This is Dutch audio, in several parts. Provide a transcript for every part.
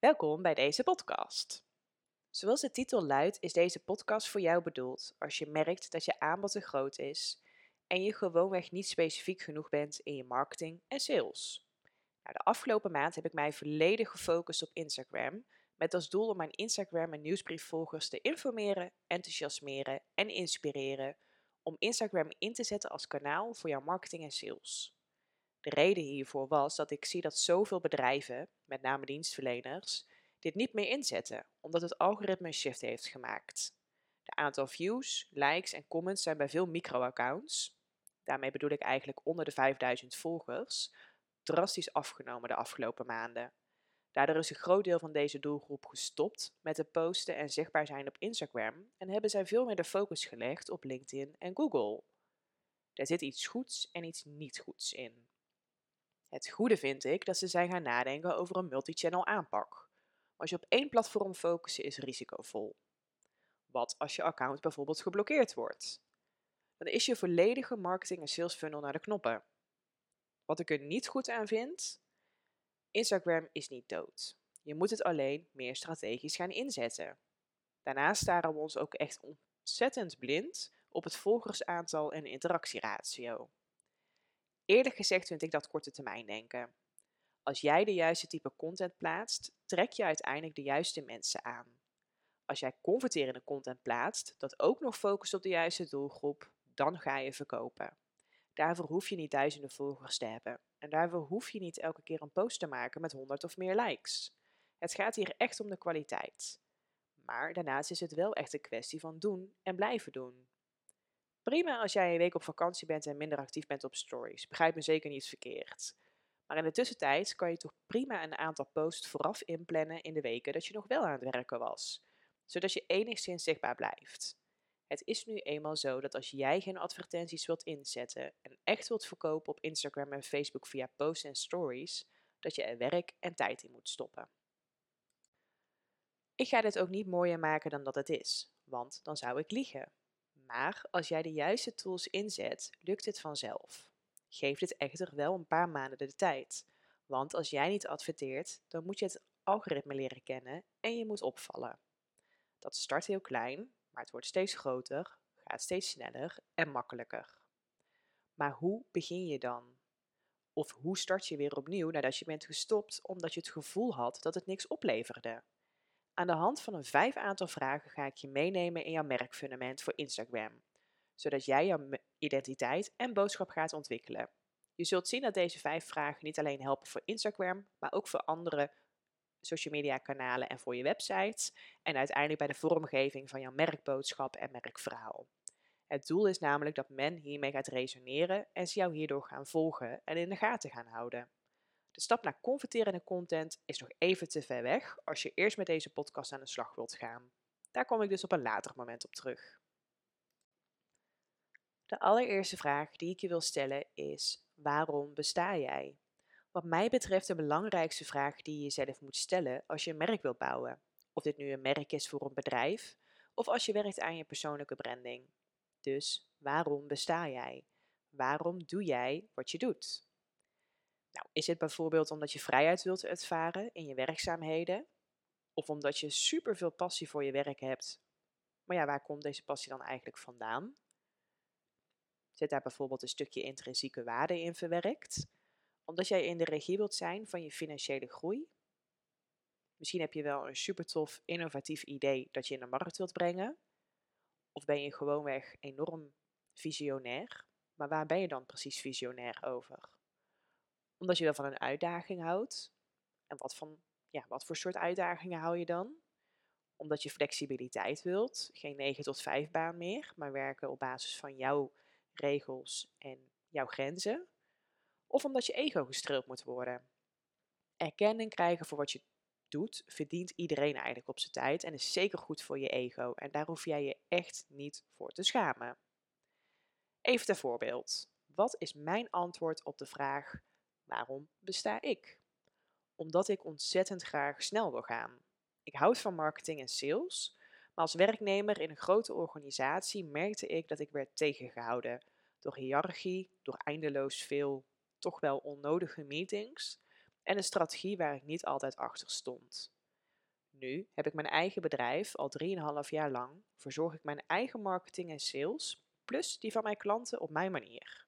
Welkom bij deze podcast. Zoals de titel luidt, is deze podcast voor jou bedoeld als je merkt dat je aanbod te groot is en je gewoonweg niet specifiek genoeg bent in je marketing en sales. Nou, de afgelopen maand heb ik mij volledig gefocust op Instagram, met als doel om mijn Instagram en nieuwsbriefvolgers te informeren, enthousiasmeren en inspireren om Instagram in te zetten als kanaal voor jouw marketing en sales. De reden hiervoor was dat ik zie dat zoveel bedrijven, met name dienstverleners, dit niet meer inzetten, omdat het algoritme een shift heeft gemaakt. De aantal views, likes en comments zijn bij veel micro-accounts, daarmee bedoel ik eigenlijk onder de 5000 volgers, drastisch afgenomen de afgelopen maanden. Daardoor is een groot deel van deze doelgroep gestopt met het posten en zichtbaar zijn op Instagram en hebben zij veel meer de focus gelegd op LinkedIn en Google. Er zit iets goeds en iets niet goeds in. Het goede vind ik dat ze zijn gaan nadenken over een multichannel aanpak. Als je op één platform focussen is risicovol. Wat als je account bijvoorbeeld geblokkeerd wordt? Dan is je volledige marketing en sales funnel naar de knoppen. Wat ik er niet goed aan vind, Instagram is niet dood. Je moet het alleen meer strategisch gaan inzetten. Daarnaast staren we ons ook echt ontzettend blind op het volgersaantal en interactieratio. Eerlijk gezegd vind ik dat korte termijn denken. Als jij de juiste type content plaatst, trek je uiteindelijk de juiste mensen aan. Als jij converterende content plaatst, dat ook nog focust op de juiste doelgroep, dan ga je verkopen. Daarvoor hoef je niet duizenden volgers te hebben. En daarvoor hoef je niet elke keer een post te maken met 100 of meer likes. Het gaat hier echt om de kwaliteit. Maar daarnaast is het wel echt een kwestie van doen en blijven doen. Prima als jij een week op vakantie bent en minder actief bent op stories. Begrijp me zeker niet verkeerd. Maar in de tussentijd kan je toch prima een aantal posts vooraf inplannen in de weken dat je nog wel aan het werken was, zodat je enigszins zichtbaar blijft. Het is nu eenmaal zo dat als jij geen advertenties wilt inzetten en echt wilt verkopen op Instagram en Facebook via posts en stories, dat je er werk en tijd in moet stoppen. Ik ga dit ook niet mooier maken dan dat het is, want dan zou ik liegen. Maar als jij de juiste tools inzet, lukt dit vanzelf. Geef dit echter wel een paar maanden de tijd. Want als jij niet adverteert, dan moet je het algoritme leren kennen en je moet opvallen. Dat start heel klein, maar het wordt steeds groter, gaat steeds sneller en makkelijker. Maar hoe begin je dan? Of hoe start je weer opnieuw nadat je bent gestopt omdat je het gevoel had dat het niks opleverde? Aan de hand van een vijf aantal vragen ga ik je meenemen in jouw merkfundament voor Instagram, zodat jij jouw identiteit en boodschap gaat ontwikkelen. Je zult zien dat deze vijf vragen niet alleen helpen voor Instagram, maar ook voor andere social media kanalen en voor je website en uiteindelijk bij de vormgeving van jouw merkboodschap en merkverhaal. Het doel is namelijk dat men hiermee gaat resoneren en ze jou hierdoor gaan volgen en in de gaten gaan houden. De stap naar converterende content is nog even te ver weg als je eerst met deze podcast aan de slag wilt gaan. Daar kom ik dus op een later moment op terug. De allereerste vraag die ik je wil stellen is: waarom besta jij? Wat mij betreft de belangrijkste vraag die je jezelf moet stellen als je een merk wilt bouwen. Of dit nu een merk is voor een bedrijf of als je werkt aan je persoonlijke branding. Dus waarom besta jij? Waarom doe jij wat je doet? Nou, is het bijvoorbeeld omdat je vrijheid wilt ervaren in je werkzaamheden? Of omdat je superveel passie voor je werk hebt? Maar ja, waar komt deze passie dan eigenlijk vandaan? Zit daar bijvoorbeeld een stukje intrinsieke waarde in verwerkt? Omdat jij in de regie wilt zijn van je financiële groei? Misschien heb je wel een super tof, innovatief idee dat je in de markt wilt brengen. Of ben je gewoonweg enorm visionair? Maar waar ben je dan precies visionair over? Omdat je wel van een uitdaging houdt. En wat, van, ja, wat voor soort uitdagingen hou je dan? Omdat je flexibiliteit wilt, geen 9 tot 5 baan meer, maar werken op basis van jouw regels en jouw grenzen. Of omdat je ego gestreeld moet worden. Erkenning krijgen voor wat je doet, verdient iedereen eigenlijk op zijn tijd en is zeker goed voor je ego. En daar hoef jij je echt niet voor te schamen. Even ter voorbeeld. Wat is mijn antwoord op de vraag: Waarom besta ik? Omdat ik ontzettend graag snel wil gaan. Ik houd van marketing en sales, maar als werknemer in een grote organisatie merkte ik dat ik werd tegengehouden door hiërarchie, door eindeloos veel toch wel onnodige meetings en een strategie waar ik niet altijd achter stond. Nu heb ik mijn eigen bedrijf al 3,5 jaar lang, verzorg ik mijn eigen marketing en sales, plus die van mijn klanten op mijn manier.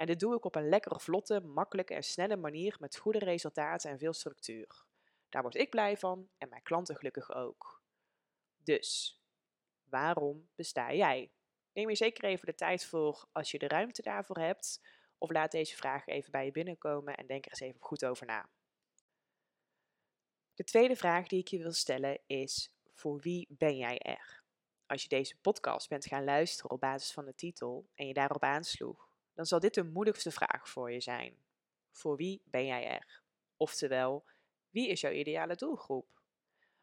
En dit doe ik op een lekkere, vlotte, makkelijke en snelle manier met goede resultaten en veel structuur. Daar word ik blij van en mijn klanten gelukkig ook. Dus, waarom besta jij? Neem je zeker even de tijd voor als je de ruimte daarvoor hebt, of laat deze vraag even bij je binnenkomen en denk er eens even goed over na. De tweede vraag die ik je wil stellen is: voor wie ben jij er? Als je deze podcast bent gaan luisteren op basis van de titel en je daarop aansloeg, dan zal dit de moeilijkste vraag voor je zijn. Voor wie ben jij er? Oftewel, wie is jouw ideale doelgroep?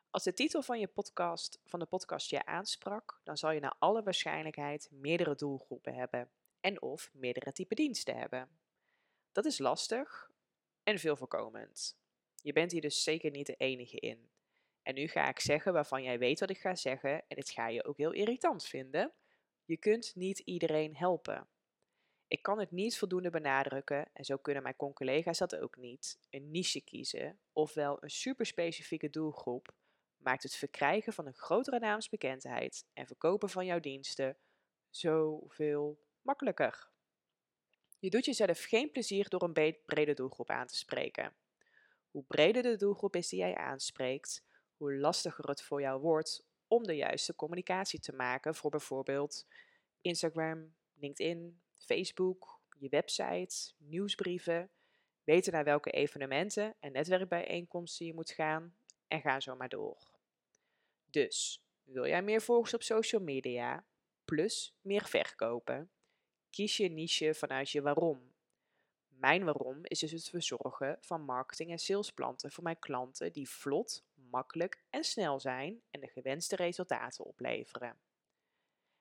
Als de titel van, je podcast, van de podcast je aansprak, dan zal je naar alle waarschijnlijkheid meerdere doelgroepen hebben en of meerdere type diensten hebben. Dat is lastig en veel voorkomend. Je bent hier dus zeker niet de enige in. En nu ga ik zeggen waarvan jij weet wat ik ga zeggen en dit ga je ook heel irritant vinden. Je kunt niet iedereen helpen. Ik kan het niet voldoende benadrukken, en zo kunnen mijn collega's dat ook niet, een niche kiezen, ofwel een superspecifieke doelgroep, maakt het verkrijgen van een grotere naamsbekendheid en verkopen van jouw diensten zoveel makkelijker. Je doet jezelf geen plezier door een brede doelgroep aan te spreken. Hoe breder de doelgroep is die jij aanspreekt, hoe lastiger het voor jou wordt om de juiste communicatie te maken voor bijvoorbeeld Instagram, LinkedIn, Facebook, je website, nieuwsbrieven, weten naar welke evenementen en netwerkbijeenkomsten je moet gaan en ga zo maar door. Dus, wil jij meer volgers op social media, plus meer verkopen? Kies je niche vanuit je waarom. Mijn waarom is dus het verzorgen van marketing- en salesplanten voor mijn klanten die vlot, makkelijk en snel zijn en de gewenste resultaten opleveren.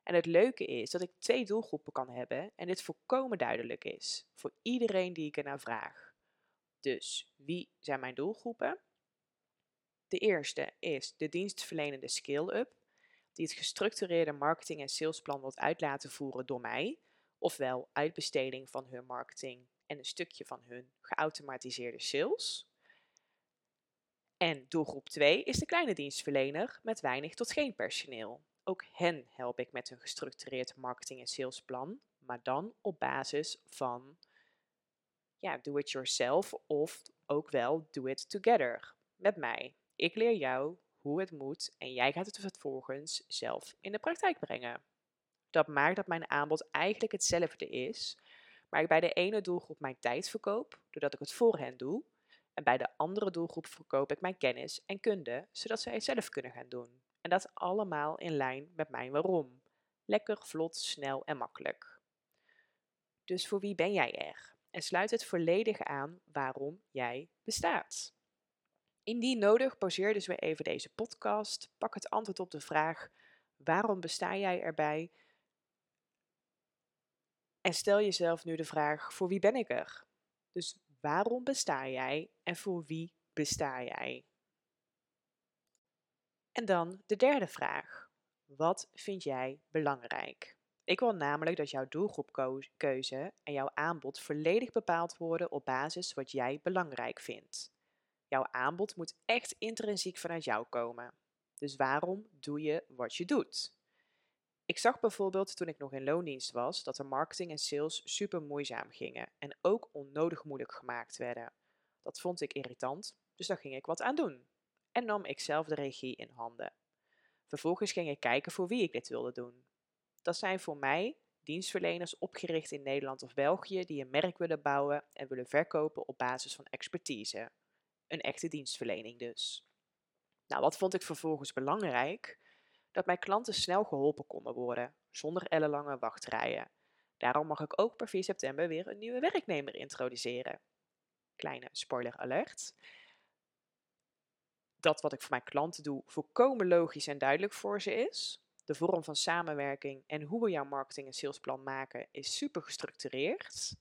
En het leuke is dat ik twee doelgroepen kan hebben en dit volkomen duidelijk is voor iedereen die ik ernaar vraag. Dus wie zijn mijn doelgroepen? De eerste is de dienstverlenende scale-up, die het gestructureerde marketing- en salesplan wilt uit laten voeren door mij, ofwel uitbesteding van hun marketing en een stukje van hun geautomatiseerde sales. En doelgroep 2 is de kleine dienstverlener met weinig tot geen personeel. Ook hen help ik met een gestructureerd marketing- en salesplan, maar dan op basis van ja, do it yourself of ook wel do it together met mij. Ik leer jou hoe het moet en jij gaat het vervolgens zelf in de praktijk brengen. Dat maakt dat mijn aanbod eigenlijk hetzelfde is, maar ik bij de ene doelgroep mijn tijd verkoop, doordat ik het voor hen doe, en bij de andere doelgroep verkoop ik mijn kennis en kunde, zodat zij het zelf kunnen gaan doen. En dat allemaal in lijn met mijn waarom. Lekker, vlot, snel en makkelijk. Dus voor wie ben jij er? En sluit het volledig aan waarom jij bestaat. Indien nodig, pauzeer dus weer even deze podcast. Pak het antwoord op de vraag: waarom besta jij erbij? En stel jezelf nu de vraag: voor wie ben ik er? Dus waarom besta jij en voor wie besta jij? En dan de derde vraag. Wat vind jij belangrijk? Ik wil namelijk dat jouw doelgroepkeuze en jouw aanbod volledig bepaald worden op basis wat jij belangrijk vindt. Jouw aanbod moet echt intrinsiek vanuit jou komen. Dus waarom doe je wat je doet? Ik zag bijvoorbeeld toen ik nog in loondienst was dat de marketing en sales super moeizaam gingen en ook onnodig moeilijk gemaakt werden. Dat vond ik irritant, dus daar ging ik wat aan doen. En nam ik zelf de regie in handen. Vervolgens ging ik kijken voor wie ik dit wilde doen. Dat zijn voor mij dienstverleners opgericht in Nederland of België die een merk willen bouwen en willen verkopen op basis van expertise. Een echte dienstverlening dus. Nou, wat vond ik vervolgens belangrijk? Dat mijn klanten snel geholpen konden worden, zonder ellenlange wachtrijen. Daarom mag ik ook per 4 september weer een nieuwe werknemer introduceren. Kleine spoiler alert. Dat wat ik voor mijn klanten doe volkomen logisch en duidelijk voor ze is. De vorm van samenwerking en hoe we jouw marketing en salesplan maken is super gestructureerd.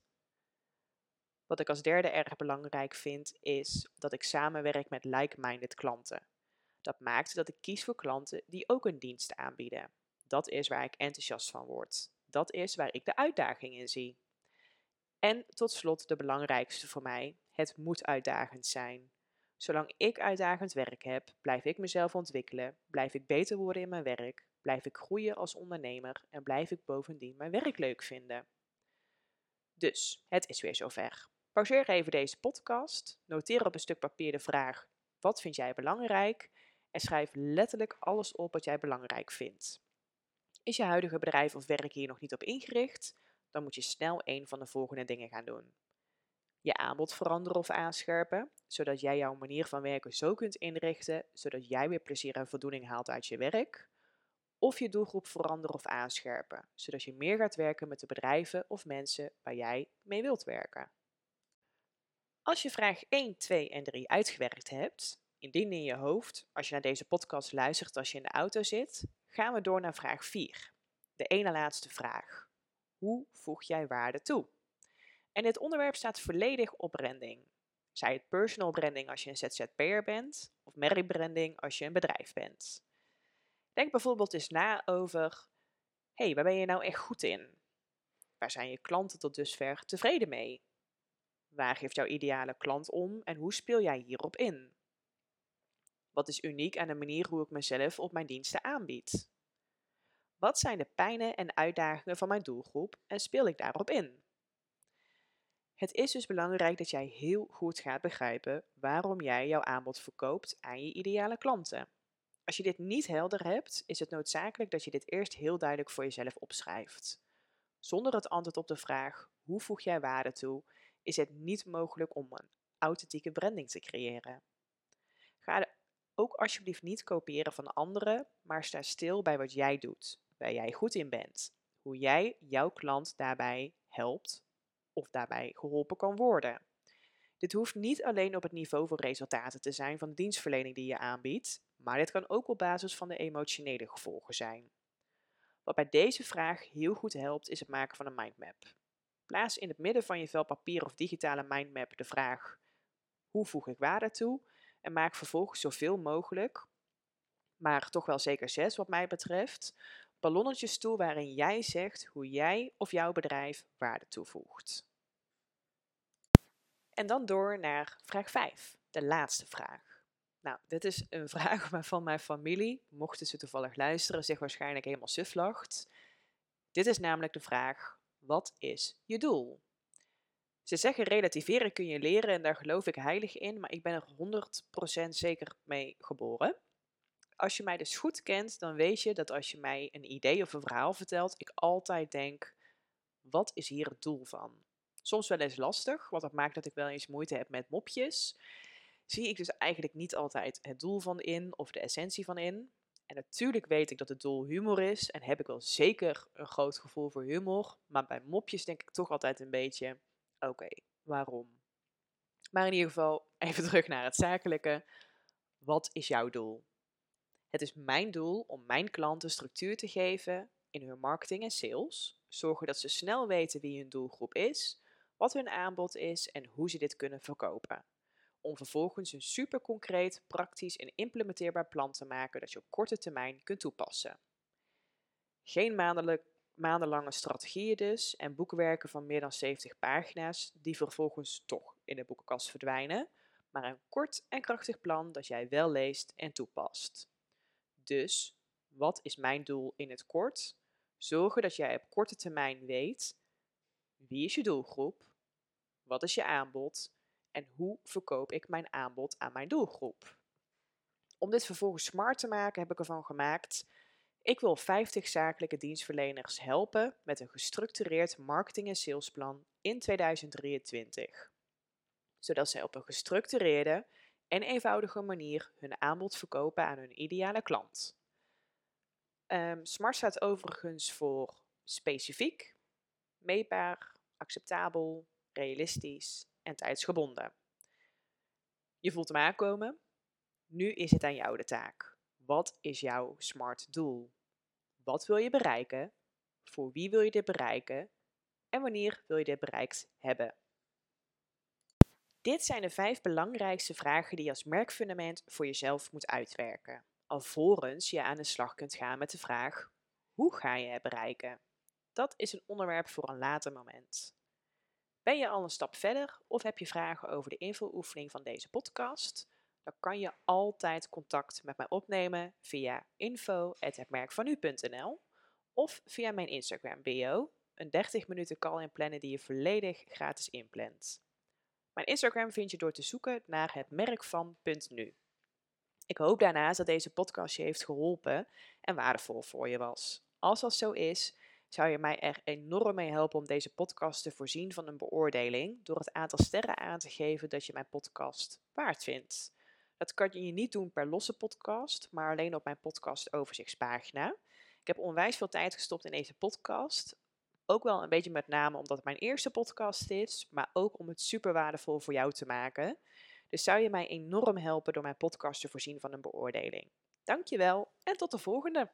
Wat ik als derde erg belangrijk vind, is dat ik samenwerk met like-minded klanten. Dat maakt dat ik kies voor klanten die ook een dienst aanbieden. Dat is waar ik enthousiast van word. Dat is waar ik de uitdaging in zie. En tot slot de belangrijkste voor mij: het moet uitdagend zijn. Zolang ik uitdagend werk heb, blijf ik mezelf ontwikkelen, blijf ik beter worden in mijn werk, blijf ik groeien als ondernemer en blijf ik bovendien mijn werk leuk vinden. Dus, het is weer zover. Pauzeer even deze podcast, noteer op een stuk papier de vraag: wat vind jij belangrijk? En schrijf letterlijk alles op wat jij belangrijk vindt. Is je huidige bedrijf of werk hier nog niet op ingericht? Dan moet je snel een van de volgende dingen gaan doen. Je aanbod veranderen of aanscherpen, zodat jij jouw manier van werken zo kunt inrichten, zodat jij weer plezier en voldoening haalt uit je werk. Of je doelgroep veranderen of aanscherpen, zodat je meer gaat werken met de bedrijven of mensen waar jij mee wilt werken. Als je vraag 1, 2 en 3 uitgewerkt hebt, indien in je hoofd, als je naar deze podcast luistert als je in de auto zit, gaan we door naar vraag 4. De ene laatste vraag. Hoe voeg jij waarde toe? En dit onderwerp staat volledig op branding. Zij het personal branding als je een ZZP'er bent, of merkbranding als je een bedrijf bent. Denk bijvoorbeeld eens na over, hey, waar ben je nou echt goed in? Waar zijn je klanten tot dusver tevreden mee? Waar geeft jouw ideale klant om en hoe speel jij hierop in? Wat is uniek aan de manier hoe ik mezelf op mijn diensten aanbied? Wat zijn de pijnen en uitdagingen van mijn doelgroep en speel ik daarop in? Het is dus belangrijk dat jij heel goed gaat begrijpen waarom jij jouw aanbod verkoopt aan je ideale klanten. Als je dit niet helder hebt, is het noodzakelijk dat je dit eerst heel duidelijk voor jezelf opschrijft. Zonder het antwoord op de vraag hoe voeg jij waarde toe, is het niet mogelijk om een authentieke branding te creëren. Ga ook alsjeblieft niet kopiëren van anderen, maar sta stil bij wat jij doet, waar jij goed in bent, hoe jij jouw klant daarbij helpt of daarbij geholpen kan worden. Dit hoeft niet alleen op het niveau van resultaten te zijn van de dienstverlening die je aanbiedt, maar dit kan ook op basis van de emotionele gevolgen zijn. Wat bij deze vraag heel goed helpt is het maken van een mindmap. Plaats in het midden van je vel papier of digitale mindmap de vraag: hoe voeg ik waarde toe? En maak vervolgens zoveel mogelijk, maar toch wel zeker zes wat mij betreft, ballonnetjes toe waarin jij zegt hoe jij of jouw bedrijf waarde toevoegt. En dan door naar vraag 5, de laatste vraag. Nou, dit is een vraag waarvan mijn familie, mochten ze toevallig luisteren, zich waarschijnlijk helemaal suf lacht. Dit is namelijk de vraag: wat is je doel? Ze zeggen relativeren kun je leren en daar geloof ik heilig in, maar ik ben er 100% zeker mee geboren. Als je mij dus goed kent, dan weet je dat als je mij een idee of een verhaal vertelt, ik altijd denk: wat is hier het doel van? Soms wel eens lastig, want dat maakt dat ik wel eens moeite heb met mopjes. Zie ik dus eigenlijk niet altijd het doel van in of de essentie van in. En natuurlijk weet ik dat het doel humor is en heb ik wel zeker een groot gevoel voor humor. Maar bij mopjes denk ik toch altijd een beetje: oké, waarom? Maar in ieder geval, even terug naar het zakelijke. Wat is jouw doel? Het is mijn doel om mijn klanten structuur te geven in hun marketing en sales. Zorgen dat ze snel weten wie hun doelgroep is, wat hun aanbod is en hoe ze dit kunnen verkopen. Om vervolgens een super concreet, praktisch en implementeerbaar plan te maken dat je op korte termijn kunt toepassen. Geen maandenlange strategieën dus en boekwerken van meer dan 70 pagina's die vervolgens toch in de boekenkast verdwijnen, maar een kort en krachtig plan dat jij wel leest en toepast. Dus, wat is mijn doel in het kort? Zorgen dat jij op korte termijn weet wie is je doelgroep, wat is je aanbod en hoe verkoop ik mijn aanbod aan mijn doelgroep. Om dit vervolgens smart te maken heb ik ervan gemaakt, ik wil 50 zakelijke dienstverleners helpen met een gestructureerd marketing- en salesplan in 2023. Zodat zij op een gestructureerde en eenvoudige manier hun aanbod verkopen aan hun ideale klant. Um, SMART staat overigens voor specifiek, meetbaar, acceptabel, realistisch en tijdsgebonden. Je voelt hem aankomen. Nu is het aan jou de taak. Wat is jouw SMART doel? Wat wil je bereiken? Voor wie wil je dit bereiken? En wanneer wil je dit bereikt hebben? Dit zijn de vijf belangrijkste vragen die je als merkfundament voor jezelf moet uitwerken, alvorens je aan de slag kunt gaan met de vraag: hoe ga je het bereiken? Dat is een onderwerp voor een later moment. Ben je al een stap verder of heb je vragen over de invuloefening van deze podcast? dan kan je altijd contact met mij opnemen via info.hetmerkvanu.nl of via mijn Instagram bio, een 30 minuten call inplannen die je volledig gratis inplant. Mijn Instagram vind je door te zoeken naar het merk van.nu. Ik hoop daarnaast dat deze podcast je heeft geholpen en waardevol voor je was. Als dat zo is, zou je mij er enorm mee helpen om deze podcast te voorzien van een beoordeling door het aantal sterren aan te geven dat je mijn podcast waard vindt. Dat kan je niet doen per losse podcast, maar alleen op mijn podcast overzichtspagina. Ik heb onwijs veel tijd gestopt in deze podcast. Ook wel een beetje met name omdat het mijn eerste podcast is, maar ook om het super waardevol voor jou te maken. Dus zou je mij enorm helpen door mijn podcast te voorzien van een beoordeling. Dankjewel en tot de volgende!